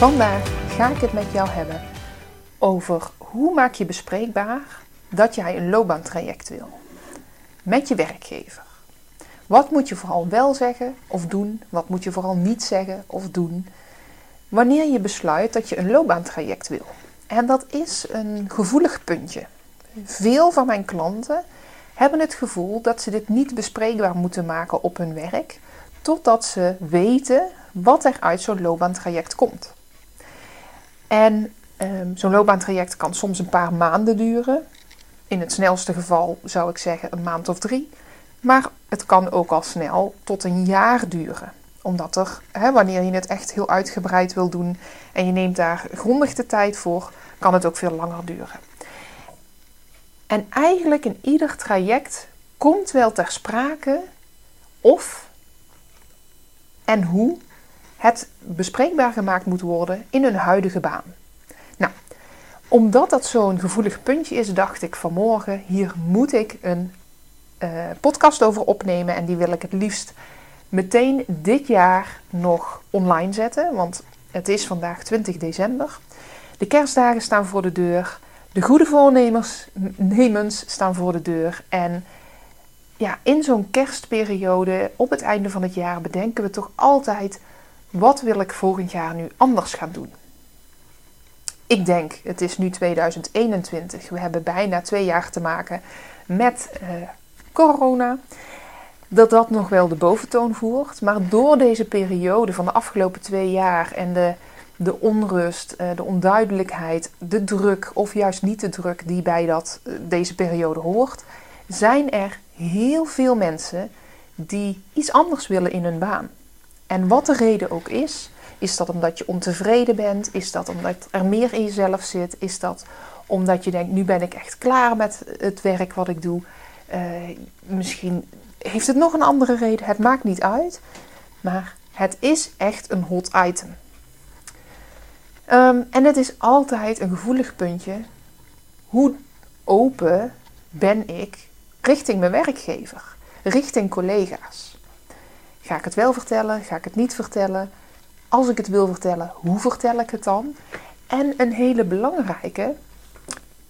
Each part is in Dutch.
Vandaag ga ik het met jou hebben over hoe maak je bespreekbaar dat jij een loopbaantraject wil met je werkgever. Wat moet je vooral wel zeggen of doen? Wat moet je vooral niet zeggen of doen? Wanneer je besluit dat je een loopbaantraject wil. En dat is een gevoelig puntje. Veel van mijn klanten hebben het gevoel dat ze dit niet bespreekbaar moeten maken op hun werk, totdat ze weten wat er uit zo'n loopbaantraject komt. En um, zo'n loopbaantraject kan soms een paar maanden duren. In het snelste geval zou ik zeggen een maand of drie. Maar het kan ook al snel tot een jaar duren. Omdat er, hè, wanneer je het echt heel uitgebreid wil doen en je neemt daar grondig de tijd voor, kan het ook veel langer duren. En eigenlijk in ieder traject komt wel ter sprake of en hoe het bespreekbaar gemaakt moet worden in hun huidige baan. Nou, omdat dat zo'n gevoelig puntje is, dacht ik vanmorgen, hier moet ik een uh, podcast over opnemen en die wil ik het liefst meteen dit jaar nog online zetten, want het is vandaag 20 december. De kerstdagen staan voor de deur, de goede voornemens staan voor de deur en ja, in zo'n kerstperiode, op het einde van het jaar, bedenken we toch altijd wat wil ik volgend jaar nu anders gaan doen? Ik denk, het is nu 2021. We hebben bijna twee jaar te maken met uh, corona. Dat dat nog wel de boventoon voert. Maar door deze periode van de afgelopen twee jaar en de, de onrust, uh, de onduidelijkheid, de druk of juist niet de druk die bij dat, uh, deze periode hoort, zijn er heel veel mensen die iets anders willen in hun baan. En wat de reden ook is, is dat omdat je ontevreden bent? Is dat omdat er meer in jezelf zit? Is dat omdat je denkt, nu ben ik echt klaar met het werk wat ik doe? Uh, misschien heeft het nog een andere reden, het maakt niet uit. Maar het is echt een hot item. Um, en het is altijd een gevoelig puntje. Hoe open ben ik richting mijn werkgever, richting collega's? Ga ik het wel vertellen? Ga ik het niet vertellen? Als ik het wil vertellen, hoe vertel ik het dan? En een hele belangrijke,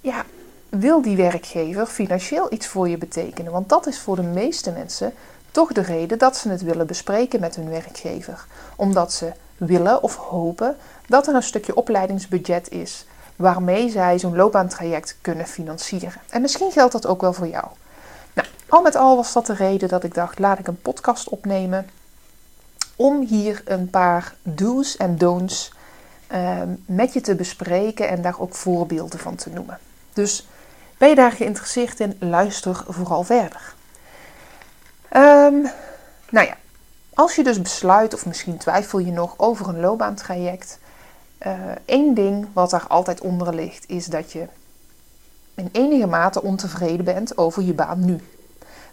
ja, wil die werkgever financieel iets voor je betekenen? Want dat is voor de meeste mensen toch de reden dat ze het willen bespreken met hun werkgever. Omdat ze willen of hopen dat er een stukje opleidingsbudget is waarmee zij zo'n loopbaantraject kunnen financieren. En misschien geldt dat ook wel voor jou. Al met al was dat de reden dat ik dacht: laat ik een podcast opnemen. Om hier een paar do's en don'ts uh, met je te bespreken en daar ook voorbeelden van te noemen. Dus ben je daar geïnteresseerd in? Luister vooral verder. Um, nou ja, als je dus besluit, of misschien twijfel je nog over een loopbaantraject. Uh, één ding wat daar altijd onder ligt, is dat je in enige mate ontevreden bent over je baan nu.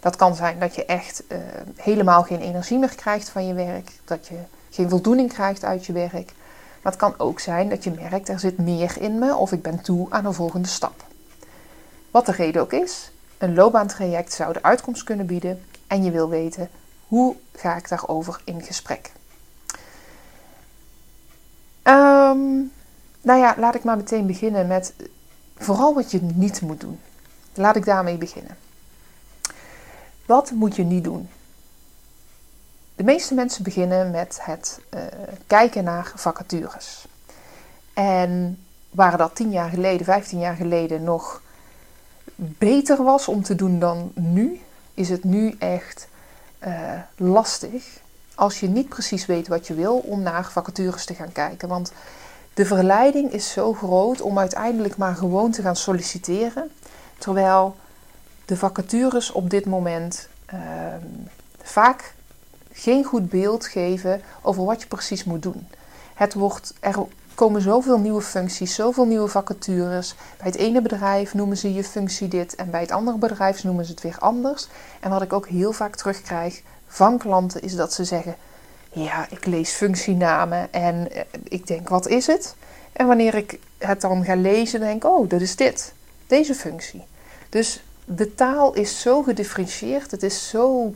Dat kan zijn dat je echt uh, helemaal geen energie meer krijgt van je werk, dat je geen voldoening krijgt uit je werk. Maar het kan ook zijn dat je merkt er zit meer in me of ik ben toe aan een volgende stap. Wat de reden ook is, een loopbaantraject zou de uitkomst kunnen bieden en je wil weten hoe ga ik daarover in gesprek. Um, nou ja, laat ik maar meteen beginnen met vooral wat je niet moet doen. Laat ik daarmee beginnen. Wat moet je niet doen? De meeste mensen beginnen met het uh, kijken naar vacatures. En waar dat 10 jaar geleden, 15 jaar geleden nog beter was om te doen dan nu, is het nu echt uh, lastig als je niet precies weet wat je wil om naar vacatures te gaan kijken. Want de verleiding is zo groot om uiteindelijk maar gewoon te gaan solliciteren. Terwijl de vacatures op dit moment uh, vaak geen goed beeld geven over wat je precies moet doen. Het wordt, er komen zoveel nieuwe functies, zoveel nieuwe vacatures. Bij het ene bedrijf noemen ze je functie dit en bij het andere bedrijf noemen ze het weer anders. En wat ik ook heel vaak terugkrijg van klanten is dat ze zeggen: Ja, ik lees functienamen en eh, ik denk: Wat is het? En wanneer ik het dan ga lezen, denk ik: Oh, dat is dit, deze functie. Dus de taal is zo gedifferentieerd, het is zo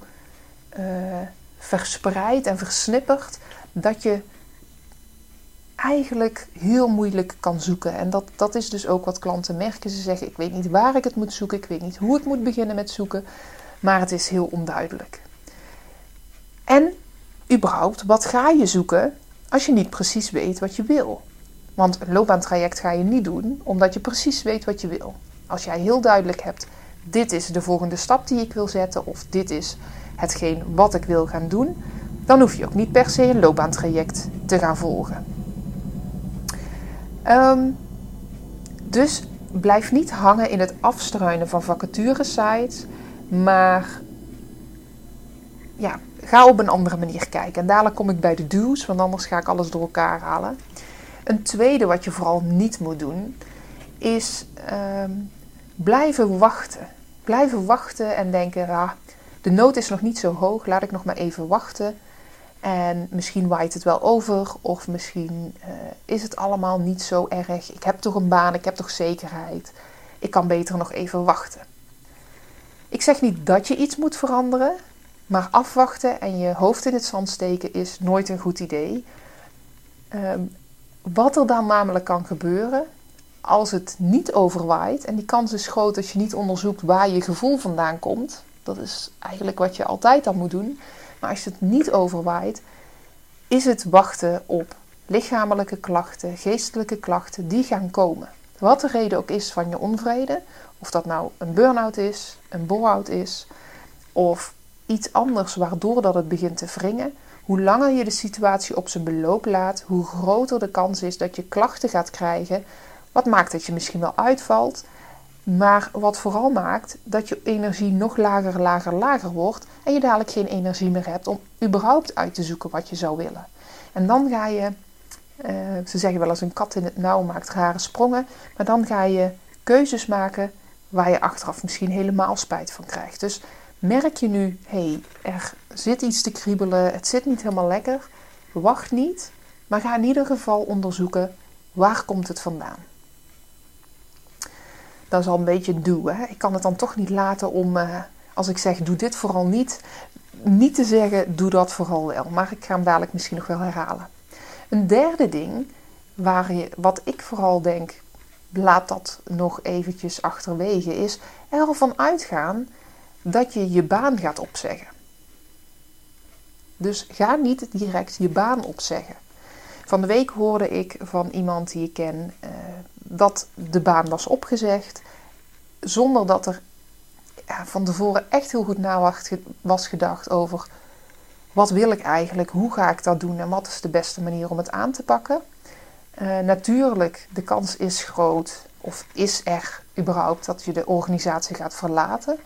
uh, verspreid en versnipperd dat je eigenlijk heel moeilijk kan zoeken. En dat, dat is dus ook wat klanten merken. Ze zeggen: Ik weet niet waar ik het moet zoeken, ik weet niet hoe ik moet beginnen met zoeken, maar het is heel onduidelijk. En überhaupt, wat ga je zoeken als je niet precies weet wat je wil? Want een loopbaantraject ga je niet doen omdat je precies weet wat je wil. Als jij heel duidelijk hebt: dit is de volgende stap die ik wil zetten, of dit is hetgeen wat ik wil gaan doen, dan hoef je ook niet per se een loopbaantraject te gaan volgen. Um, dus blijf niet hangen in het afstruinen van vacaturesites, maar ja, ga op een andere manier kijken. En dadelijk kom ik bij de do's, want anders ga ik alles door elkaar halen. Een tweede wat je vooral niet moet doen, is um, blijven wachten. Blijven wachten en denken, ah, de nood is nog niet zo hoog, laat ik nog maar even wachten. En misschien waait het wel over, of misschien uh, is het allemaal niet zo erg. Ik heb toch een baan, ik heb toch zekerheid. Ik kan beter nog even wachten. Ik zeg niet dat je iets moet veranderen, maar afwachten en je hoofd in het zand steken is nooit een goed idee. Uh, wat er dan namelijk kan gebeuren als het niet overwaait, en die kans is groot als je niet onderzoekt waar je gevoel vandaan komt. Dat is eigenlijk wat je altijd al moet doen maar als het niet overwaait, is het wachten op lichamelijke klachten, geestelijke klachten die gaan komen. Wat de reden ook is van je onvrede, of dat nou een burn-out is, een bore-out is, of iets anders waardoor dat het begint te wringen, hoe langer je de situatie op zijn beloop laat, hoe groter de kans is dat je klachten gaat krijgen. Wat maakt dat je misschien wel uitvalt, maar wat vooral maakt dat je energie nog lager, lager, lager wordt. En je dadelijk geen energie meer hebt om überhaupt uit te zoeken wat je zou willen. En dan ga je, uh, ze zeggen wel eens een kat in het nauw maakt rare sprongen. Maar dan ga je keuzes maken waar je achteraf misschien helemaal spijt van krijgt. Dus merk je nu, hé, hey, er zit iets te kriebelen, het zit niet helemaal lekker. Wacht niet, maar ga in ieder geval onderzoeken waar komt het vandaan dat is al een beetje. Hè? Ik kan het dan toch niet laten om, uh, als ik zeg doe dit vooral niet, niet te zeggen doe dat vooral wel. Maar ik ga hem dadelijk misschien nog wel herhalen. Een derde ding, waar je, wat ik vooral denk, laat dat nog eventjes achterwege, is ervan uitgaan dat je je baan gaat opzeggen. Dus ga niet direct je baan opzeggen. Van de week hoorde ik van iemand die ik ken uh, dat de baan was opgezegd. Zonder dat er van tevoren echt heel goed na was gedacht over wat wil ik eigenlijk, hoe ga ik dat doen en wat is de beste manier om het aan te pakken. Uh, natuurlijk, de kans is groot, of is er überhaupt, dat je de organisatie gaat verlaten.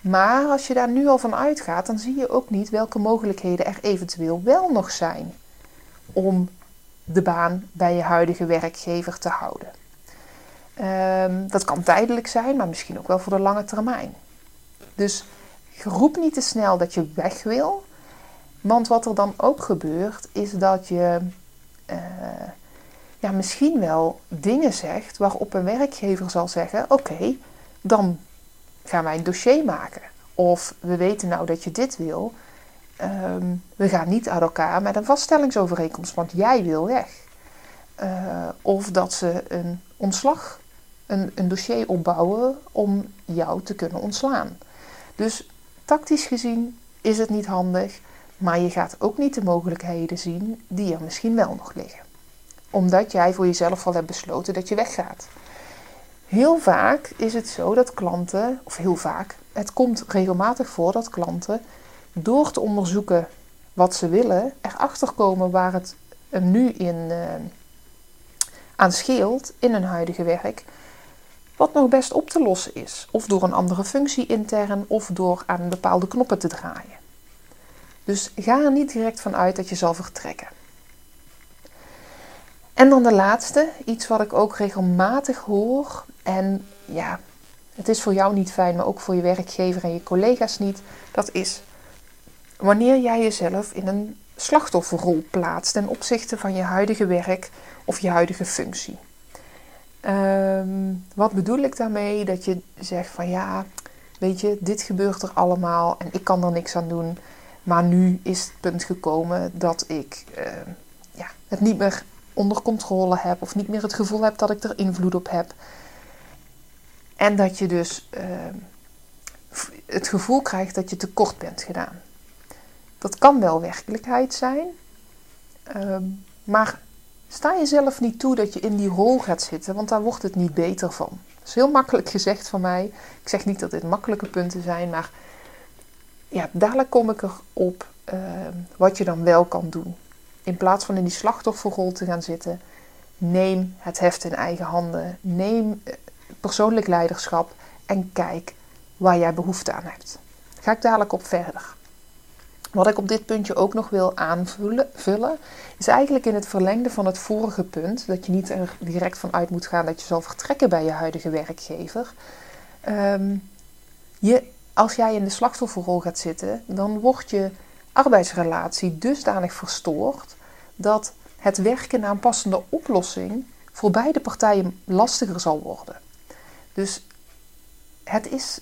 Maar als je daar nu al van uitgaat, dan zie je ook niet welke mogelijkheden er eventueel wel nog zijn om de baan bij je huidige werkgever te houden. Um, dat kan tijdelijk zijn, maar misschien ook wel voor de lange termijn. Dus roep niet te snel dat je weg wil. Want wat er dan ook gebeurt, is dat je uh, ja, misschien wel dingen zegt waarop een werkgever zal zeggen: Oké, dan gaan wij een dossier maken. Of we weten nou dat je dit wil. Um, we gaan niet uit elkaar met een vaststellingsovereenkomst, want jij wil weg. Uh, of dat ze een ontslag een, een dossier opbouwen om jou te kunnen ontslaan. Dus tactisch gezien is het niet handig, maar je gaat ook niet de mogelijkheden zien die er misschien wel nog liggen. Omdat jij voor jezelf al hebt besloten dat je weggaat. Heel vaak is het zo dat klanten, of heel vaak, het komt regelmatig voor dat klanten door te onderzoeken wat ze willen, erachter komen waar het nu in uh, aan scheelt in hun huidige werk, wat nog best op te lossen is. Of door een andere functie intern of door aan bepaalde knoppen te draaien. Dus ga er niet direct van uit dat je zal vertrekken. En dan de laatste, iets wat ik ook regelmatig hoor. En ja, het is voor jou niet fijn, maar ook voor je werkgever en je collega's niet. Dat is wanneer jij jezelf in een slachtofferrol plaatst ten opzichte van je huidige werk of je huidige functie. Ehm, wat bedoel ik daarmee? Dat je zegt van ja, weet je, dit gebeurt er allemaal en ik kan er niks aan doen. Maar nu is het punt gekomen dat ik ehm, ja, het niet meer onder controle heb of niet meer het gevoel heb dat ik er invloed op heb. En dat je dus ehm, het gevoel krijgt dat je tekort bent gedaan. Dat kan wel werkelijkheid zijn, maar sta jezelf niet toe dat je in die rol gaat zitten, want daar wordt het niet beter van. Dat is heel makkelijk gezegd van mij. Ik zeg niet dat dit makkelijke punten zijn, maar ja, dadelijk kom ik erop uh, wat je dan wel kan doen. In plaats van in die slachtofferrol te gaan zitten, neem het heft in eigen handen. Neem eh, persoonlijk leiderschap en kijk waar jij behoefte aan hebt. Ga ik dadelijk op verder. Wat ik op dit puntje ook nog wil aanvullen, is eigenlijk in het verlengde van het vorige punt, dat je niet er direct van uit moet gaan dat je zal vertrekken bij je huidige werkgever. Ehm, je, als jij in de slachtofferrol gaat zitten, dan wordt je arbeidsrelatie dusdanig verstoord dat het werken naar een passende oplossing voor beide partijen lastiger zal worden. Dus het is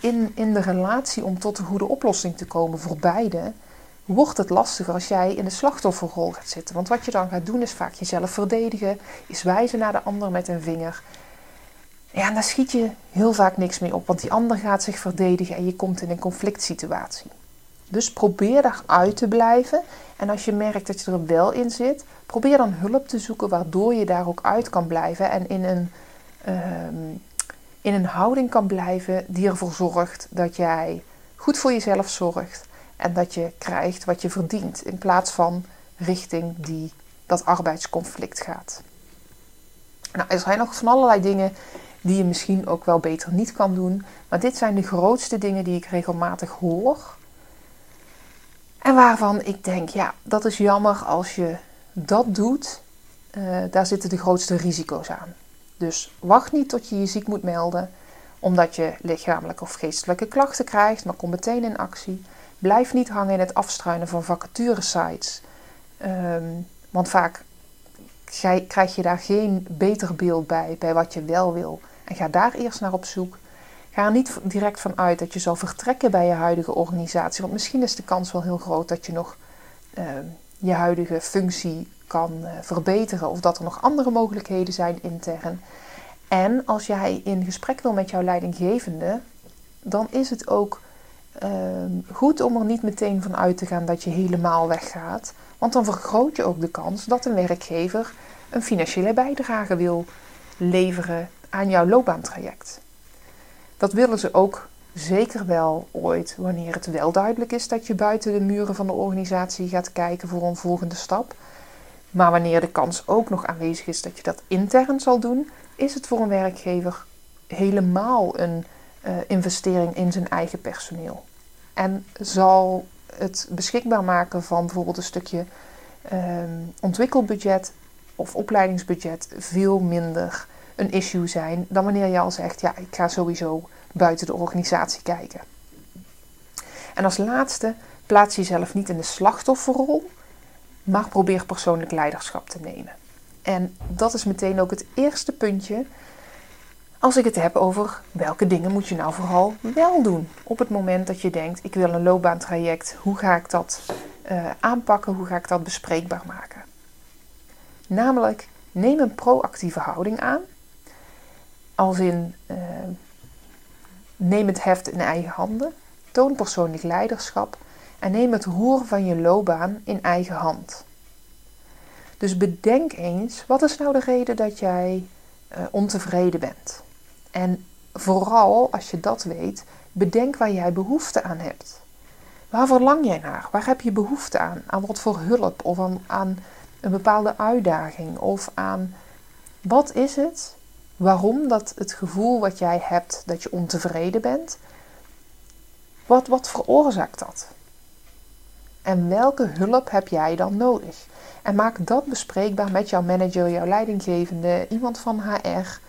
in, in de relatie om tot een goede oplossing te komen voor beide, wordt het lastiger als jij in de slachtofferrol gaat zitten. Want wat je dan gaat doen is vaak jezelf verdedigen, is wijzen naar de ander met een vinger. Ja, en daar schiet je heel vaak niks mee op, want die ander gaat zich verdedigen en je komt in een conflict situatie. Dus probeer daaruit te blijven. En als je merkt dat je er wel in zit, probeer dan hulp te zoeken waardoor je daar ook uit kan blijven en in een ehm, in een houding kan blijven die ervoor zorgt dat jij goed voor jezelf zorgt en dat je krijgt wat je verdient in plaats van richting die dat arbeidsconflict gaat. Nou, er zijn nog van allerlei dingen die je misschien ook wel beter niet kan doen, maar dit zijn de grootste dingen die ik regelmatig hoor. En waarvan ik denk, ja, dat is jammer als je dat doet. Uh, daar zitten de grootste risico's aan. Dus wacht niet tot je je ziek moet melden, omdat je lichamelijke of geestelijke klachten krijgt, maar kom meteen in actie. Blijf niet hangen in het afstruinen van vacaturesites, um, want vaak krijg je daar geen beter beeld bij, bij wat je wel wil. En ga daar eerst naar op zoek. Ga er niet direct van uit dat je zal vertrekken bij je huidige organisatie, want misschien is de kans wel heel groot dat je nog ehm, je huidige functie kan uh, verbeteren of dat er nog andere mogelijkheden zijn intern. En als jij in gesprek wil met jouw leidinggevende, dan is het ook ehm, goed om er niet meteen van uit te gaan dat je helemaal weggaat. Want dan vergroot je ook de kans dat een werkgever een financiële bijdrage wil leveren aan jouw loopbaantraject. Dat willen ze ook zeker wel ooit wanneer het wel duidelijk is dat je buiten de muren van de organisatie gaat kijken voor een volgende stap. Maar wanneer de kans ook nog aanwezig is dat je dat intern zal doen, is het voor een werkgever helemaal een uh, investering in zijn eigen personeel. En zal het beschikbaar maken van bijvoorbeeld een stukje um, ontwikkelbudget of opleidingsbudget veel minder een issue zijn dan wanneer je al zegt: ja, ik ga sowieso buiten de organisatie kijken. En als laatste, plaats jezelf niet in de slachtofferrol, maar probeer persoonlijk leiderschap te nemen. En dat is meteen ook het eerste puntje als ik het heb over welke dingen moet je nou vooral wel doen op het moment dat je denkt ik wil een loopbaantraject, hoe ga ik dat uh, aanpakken, hoe ga ik dat bespreekbaar maken. Namelijk neem een proactieve houding aan, als in uh, neem het heft in eigen handen, toon persoonlijk leiderschap en neem het roer van je loopbaan in eigen hand. Dus bedenk eens, wat is nou de reden dat jij uh, ontevreden bent? En vooral als je dat weet, bedenk waar jij behoefte aan hebt. Waar verlang jij naar? Waar heb je behoefte aan? Aan wat voor hulp of aan, aan een bepaalde uitdaging of aan wat is het? Waarom dat het gevoel wat jij hebt dat je ontevreden bent? Wat, wat veroorzaakt dat? En welke hulp heb jij dan nodig? En maak dat bespreekbaar met jouw manager, jouw leidinggevende, iemand van HR.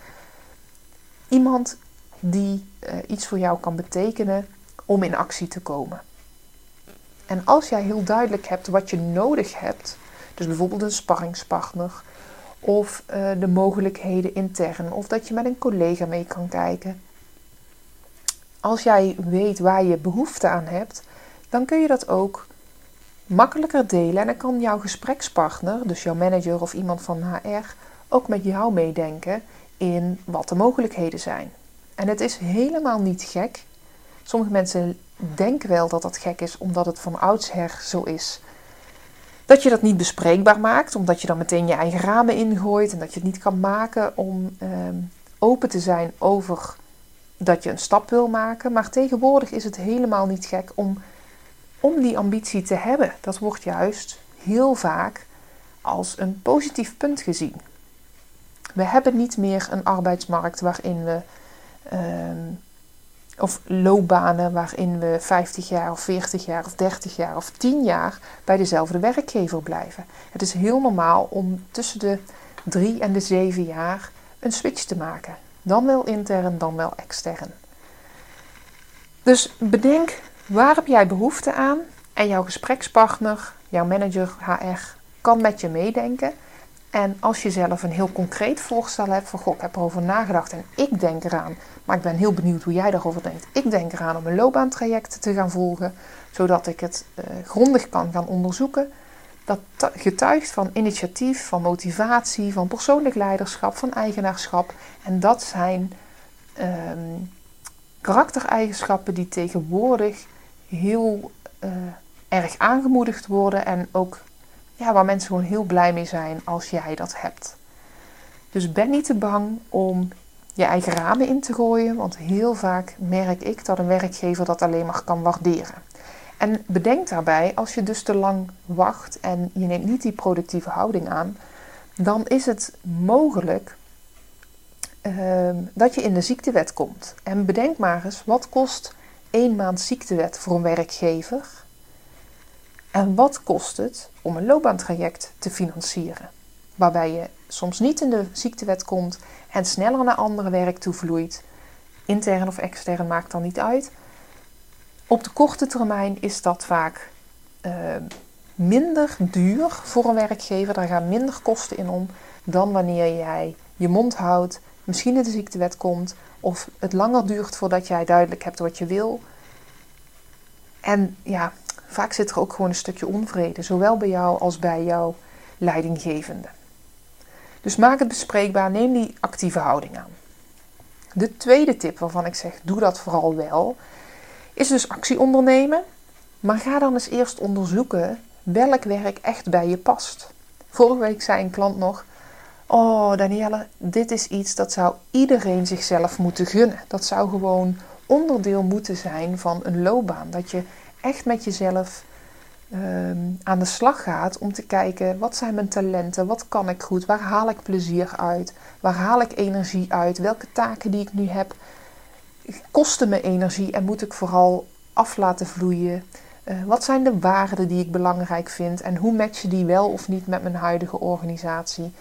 Iemand die uh, iets voor jou kan betekenen om in actie te komen. En als jij heel duidelijk hebt wat je nodig hebt, dus bijvoorbeeld een sparringspartner of uh, de mogelijkheden intern of dat je met een collega mee kan kijken. Als jij weet waar je behoefte aan hebt, dan kun je dat ook makkelijker delen en dan kan jouw gesprekspartner, dus jouw manager of iemand van HR, ook met jou meedenken in wat de mogelijkheden zijn. En het is helemaal niet gek. Sommige mensen denken wel dat dat gek is, omdat het van oudsher zo is. Dat je dat niet bespreekbaar maakt, omdat je dan meteen je eigen ramen ingooit en dat je het niet kan maken om ehm, open te zijn over dat je een stap wil maken. Maar tegenwoordig is het helemaal niet gek om, om die ambitie te hebben. Dat wordt juist heel vaak als een positief punt gezien. We hebben niet meer een arbeidsmarkt waarin we Ehm, of loopbanen waarin we 50 jaar of 40 jaar of 30 jaar of 10 jaar bij dezelfde werkgever blijven. Het is heel normaal om tussen de 3 en de 7 jaar een switch te maken. Dan wel intern, dan wel extern. Dus bedenk waar heb jij behoefte aan en jouw gesprekspartner, jouw manager HR kan met je meedenken en als je zelf een heel concreet voorstel hebt van goh, ik heb erover nagedacht en ik denk eraan, maar ik ben heel benieuwd hoe jij daarover denkt. Ik denk eraan om een loopbaantraject te gaan volgen, zodat ik het uh, grondig kan gaan onderzoeken. Dat getuigt van initiatief, van motivatie, van persoonlijk leiderschap, van eigenaarschap. En dat zijn um, karaktereigenschappen die tegenwoordig heel uh, erg aangemoedigd worden en ook waar mensen gewoon heel blij mee zijn als jij dat hebt. Dus ben niet te bang om je eigen ramen in te gooien, want heel vaak merk ik dat een werkgever dat alleen maar kan waarderen. En bedenk daarbij, als je dus te lang wacht en je neemt niet die productieve houding aan, dan is het mogelijk uh, dat je in de ziektewet komt. En bedenk maar eens, wat kost één maand ziektewet voor een werkgever? En wat kost het om een loopbaantraject te financieren? Waarbij je soms niet in de ziektewet komt en sneller naar andere werk toe vloeit. Intern of extern maakt dan niet uit. Op de korte termijn is dat vaak uh, minder duur voor een werkgever. Daar gaan minder kosten in om dan wanneer jij je mond houdt, misschien in de ziektewet komt of het langer duurt voordat jij duidelijk hebt wat je wil. En ja, Vaak zit er ook gewoon een stukje onvrede, zowel bij jou als bij jouw leidinggevende. Dus maak het bespreekbaar, neem die actieve houding aan. De tweede tip waarvan ik zeg, doe dat vooral wel, is dus actie ondernemen. Maar ga dan eens eerst onderzoeken welk werk echt bij je past. Vorige week zei een klant nog: Oh, Danielle, dit is iets dat zou iedereen zichzelf moeten gunnen. Dat zou gewoon onderdeel moeten zijn van een loopbaan. Dat je echt met jezelf ehm, aan de slag gaat om te kijken wat zijn mijn talenten, wat kan ik goed, waar haal ik plezier uit, waar haal ik energie uit, welke taken die ik nu heb kosten me energie en moet ik vooral af laten vloeien. Uh, wat zijn de waarden die ik belangrijk vind en hoe match je die wel of niet met mijn huidige organisatie?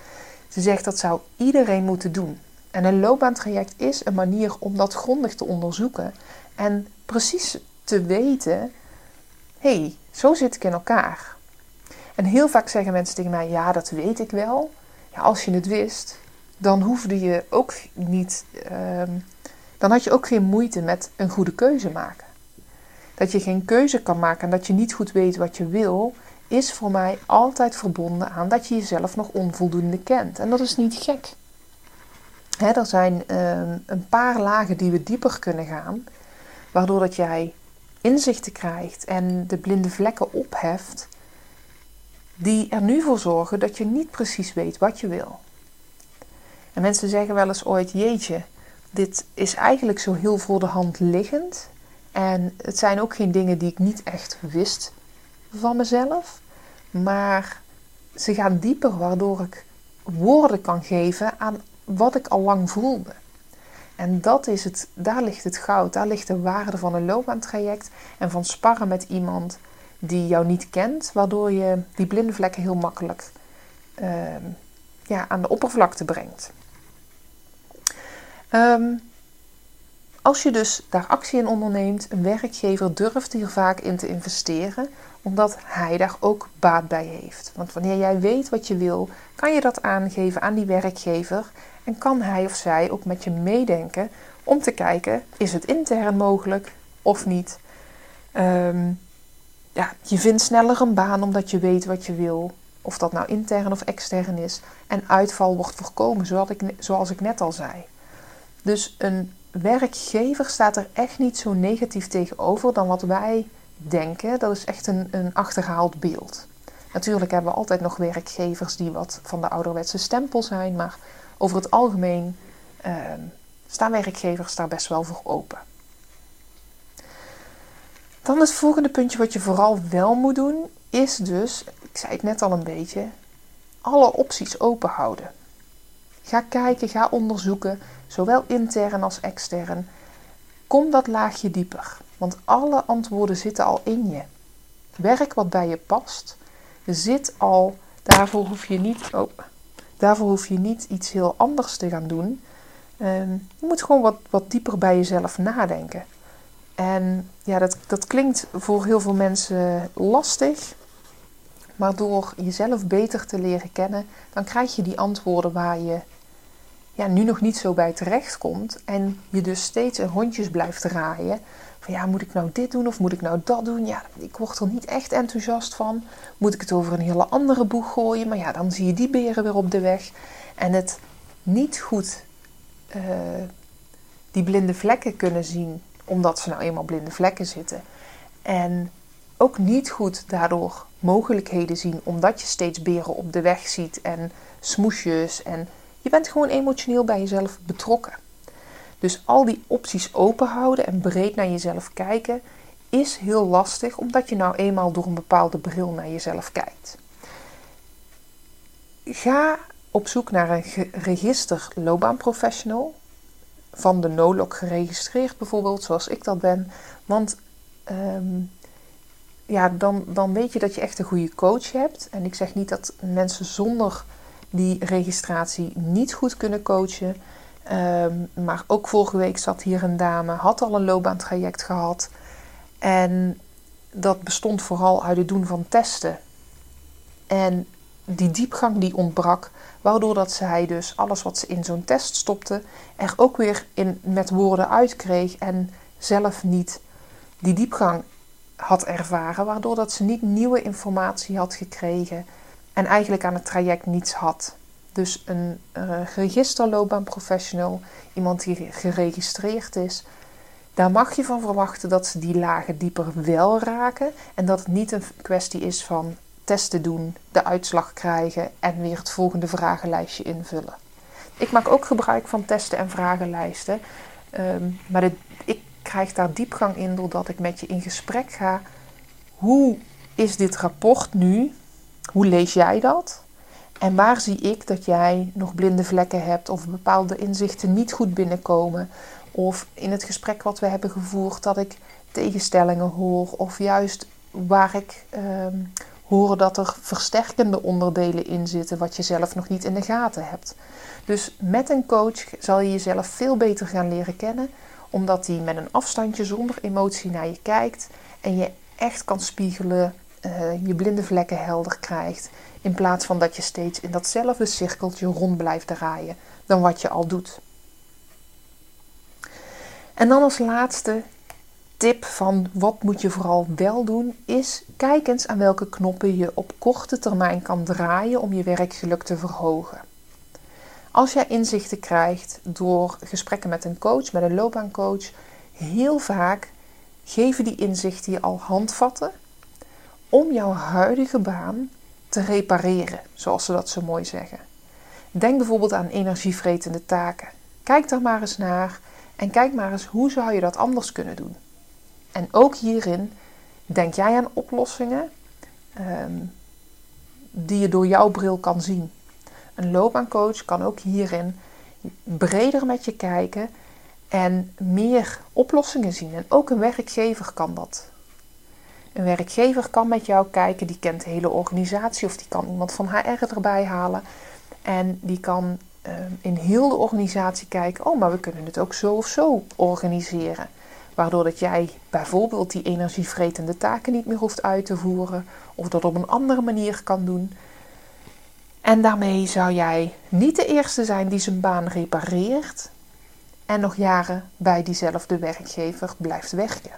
Ze zegt dat zou iedereen moeten doen. En een loopbaantraject is een manier om dat grondig te onderzoeken en precies te weten hey, zo zit ik in elkaar. En heel vaak zeggen mensen tegen mij: Ja, dat weet ik wel. Ja, als je het wist, dan hoefde je ook niet. Ehm, dan had je ook geen moeite met een goede keuze maken. Dat je geen keuze kan maken en dat je niet goed weet wat je wil, is voor mij altijd verbonden aan dat je jezelf nog onvoldoende kent. En dat is niet gek. er zijn ehm, een paar lagen die we dieper kunnen gaan, waardoor dat jij inzichten krijgt en de blinde vlekken opheft, die er nu voor zorgen dat je niet precies weet wat je wil. En mensen zeggen wel eens ooit: Jeetje, dit is eigenlijk zo heel voor de hand liggend. En het zijn ook geen dingen die ik niet echt wist van mezelf. Maar ze gaan dieper, waardoor ik woorden kan geven aan wat ik al lang voelde. En dat is het, daar ligt het goud, daar ligt de waarde van een loopbaantraject en van sparren met iemand die jou niet kent, waardoor je die blinde vlekken heel makkelijk ehm, ja, aan de oppervlakte brengt. Ehm, als je dus daar actie in onderneemt, een werkgever durft hier vaak in te investeren, omdat hij daar ook baat bij heeft. Want wanneer jij weet wat je wil, kan je dat aangeven aan die werkgever en kan hij of zij ook met je meedenken om te kijken: is het intern mogelijk of niet? Ehm, ja, je vindt sneller een baan omdat je weet wat je wil. Of dat nou intern of extern is. En uitval wordt voorkomen, zoals ik, zoals ik net al zei. Dus een werkgever staat er echt niet zo negatief tegenover dan wat wij denken. Dat is echt een, een achterhaald beeld. Natuurlijk hebben we altijd nog werkgevers die wat van de ouderwetse stempel zijn. Maar over het algemeen uh, staan werkgevers daar best wel voor open. Dan het volgende puntje wat je vooral wel moet doen, is dus, ik zei het net al een beetje, alle opties open houden. Ga kijken, ga onderzoeken, zowel intern als extern. Kom dat laagje dieper, want alle antwoorden zitten al in je. Werk wat bij je past, zit al, daarvoor hoef je niet, oh, daarvoor hoef je niet iets heel anders te gaan doen. Ehm, je moet gewoon wat, wat dieper bij jezelf nadenken. En ja, dat, dat klinkt voor heel veel mensen lastig. Maar door jezelf beter te leren kennen, dan krijg je die antwoorden waar je ja, nu nog niet zo bij terecht komt. En je dus steeds in rondjes blijft draaien. Van ja, moet ik nou dit doen of moet ik nou dat doen? Ja, ik word er niet echt enthousiast van. Moet ik het over een hele andere boeg gooien? Maar ja, dan zie je die beren weer op de weg. En het niet goed uh, die blinde vlekken kunnen zien omdat ze nou eenmaal blinde vlekken zitten. En ook niet goed daardoor mogelijkheden zien, omdat je steeds beren op de weg ziet en smoesjes. En je bent gewoon emotioneel bij jezelf betrokken. Dus al die opties open houden en breed naar jezelf kijken is heel lastig, omdat je nou eenmaal door een bepaalde bril naar jezelf kijkt. Ga op zoek naar een register loopbaanprofessional van de NOLOG geregistreerd, bijvoorbeeld, zoals ik dat ben. Want ehm, ja, dan, dan weet je dat je echt een goede coach hebt. En ik zeg niet dat mensen zonder die registratie niet goed kunnen coachen. Ehm, maar ook vorige week zat hier een dame, had al een loopbaantraject gehad. En dat bestond vooral uit het doen van testen. En die diepgang die ontbrak, waardoor dat zij dus alles wat ze in zo'n test stopte, er ook weer in, met woorden uitkreeg en zelf niet die diepgang had ervaren, waardoor dat ze niet nieuwe informatie had gekregen en eigenlijk aan het traject niets had. Dus een uh, registerloopbaanprofessional, iemand die geregistreerd is, daar mag je van verwachten dat ze die lagen dieper wel raken en dat het niet een kwestie is van testen doen, de uitslag krijgen en weer het volgende vragenlijstje invullen. Ik maak ook gebruik van testen en vragenlijsten, ehm, maar ik krijg daar diepgang in doordat ik met je in gesprek ga. Hoe is dit rapport nu? Hoe lees jij dat? En waar zie ik dat jij nog blinde vlekken hebt of bepaalde inzichten niet goed binnenkomen? Of in het gesprek wat we hebben gevoerd dat ik tegenstellingen hoor of juist waar ik ehm, horen dat er versterkende onderdelen in zitten wat je zelf nog niet in de gaten hebt. Dus met een coach zal je jezelf veel beter gaan leren kennen, omdat hij met een afstandje zonder emotie naar je kijkt en je echt kan spiegelen, uh, je blinde vlekken helder krijgt, in plaats van dat je steeds in datzelfde cirkeltje rond blijft draaien dan wat je al doet. En dan als laatste tip van wat moet je vooral wel doen is kijk eens aan welke knoppen je op korte termijn kan draaien om je werkgeluk te verhogen. Als jij inzichten krijgt door gesprekken met een coach, met een loopbaancoach, heel vaak geven die inzichten je al handvatten om jouw huidige baan te repareren, zoals ze dat zo mooi zeggen. Denk bijvoorbeeld aan energievretende taken. Kijk daar maar eens naar en kijk maar eens hoe zou je dat anders kunnen doen. En ook hierin denk jij aan oplossingen ehm, die je door jouw bril kan zien. Een loopbaancoach kan ook hierin breder met je kijken en meer oplossingen zien. En ook een werkgever kan dat. Een werkgever kan met jou kijken, die kent de hele organisatie of die kan iemand van HR erbij halen. En die kan ehm, in heel de organisatie kijken, oh, maar we kunnen het ook zo of zo organiseren. Waardoor dat jij bijvoorbeeld die energievretende taken niet meer hoeft uit te voeren of dat op een andere manier kan doen. En daarmee zou jij niet de eerste zijn die zijn baan repareert en nog jaren bij diezelfde werkgever blijft werken.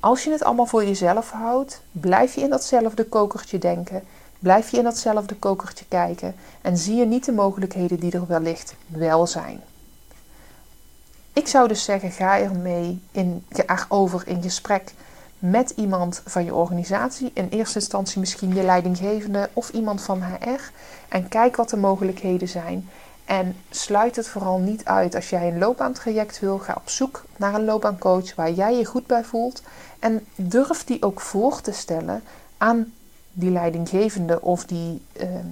Als je het allemaal voor jezelf houdt, blijf je in datzelfde kokertje denken, blijf je in datzelfde kokertje kijken en zie je niet de mogelijkheden die er wellicht wel zijn. Ik zou dus zeggen, ga ermee in, over in gesprek met iemand van je organisatie. In eerste instantie misschien je leidinggevende of iemand van HR. En kijk wat de mogelijkheden zijn. En sluit het vooral niet uit. Als jij een loopbaantraject wil, ga op zoek naar een loopbaancoach waar jij je goed bij voelt. En durf die ook voor te stellen aan die leidinggevende of die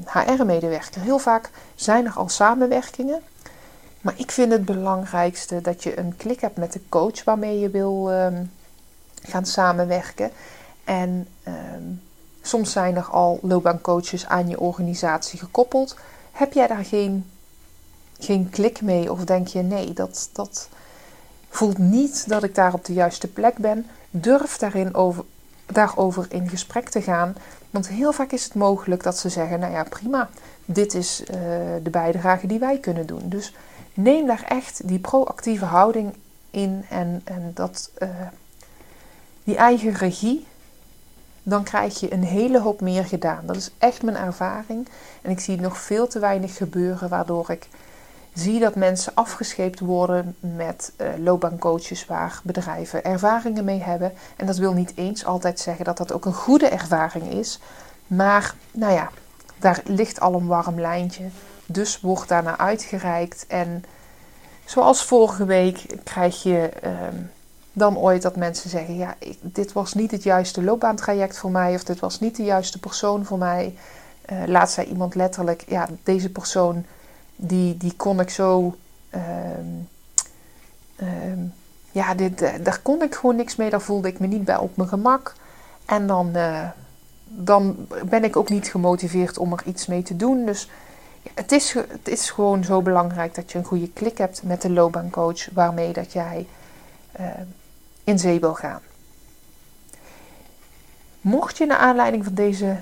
HR-medewerker. Heel vaak zijn er al samenwerkingen. Maar ik vind het belangrijkste dat je een klik hebt met de coach waarmee je wil ehm, gaan samenwerken. En ehm, soms zijn er al loopbaancoaches aan je organisatie gekoppeld. Heb jij daar geen, geen klik mee? Of denk je nee, dat, dat voelt niet dat ik daar op de juiste plek ben? Durf daarin over, daarover in gesprek te gaan. Want heel vaak is het mogelijk dat ze zeggen: Nou ja, prima, dit is uh, de bijdrage die wij kunnen doen. Dus neem daar echt die proactieve houding in en, en dat, uh, die eigen regie. Dan krijg je een hele hoop meer gedaan. Dat is echt mijn ervaring. En ik zie nog veel te weinig gebeuren, waardoor ik zie dat mensen afgescheept worden met uh, loopbaancoaches waar bedrijven ervaringen mee hebben. En dat wil niet eens altijd zeggen dat dat ook een goede ervaring is. Maar nou ja, daar ligt al een warm lijntje. Dus wordt daarna uitgereikt. En zoals vorige week krijg je ehm, dan ooit dat mensen zeggen: Ja, dit was niet het juiste loopbaantraject voor mij, of dit was niet de juiste persoon voor mij. Uh, laat zei iemand letterlijk: Ja, deze persoon die, die kon ik zo. Ehm, ehm, ja, dit, eh, daar kon ik gewoon niks mee. Daar voelde ik me niet bij op mijn gemak. En dan, uh, dan ben ik ook niet gemotiveerd om er iets mee te doen. Dus het is, het is gewoon zo belangrijk dat je een goede klik hebt met de loopbaancoach waarmee dat jij uh, in zee wil gaan. Mocht je naar aanleiding van deze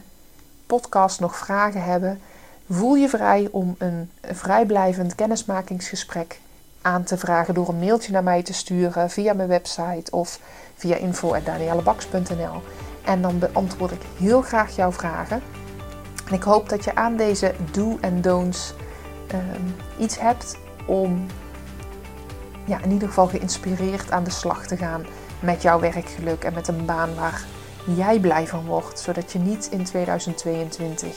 podcast nog vragen hebben, voel je vrij om een vrijblijvend kennismakingsgesprek aan te vragen door een mailtje naar mij te sturen via mijn website of via info.daniellebaks.nl. En dan beantwoord ik heel graag jouw vragen. En ik hoop dat je aan deze do en don'ts ehm, iets hebt om ja, in ieder geval geïnspireerd aan de slag te gaan met jouw werkgeluk en met een baan waar jij blij van wordt, zodat je niet in 2022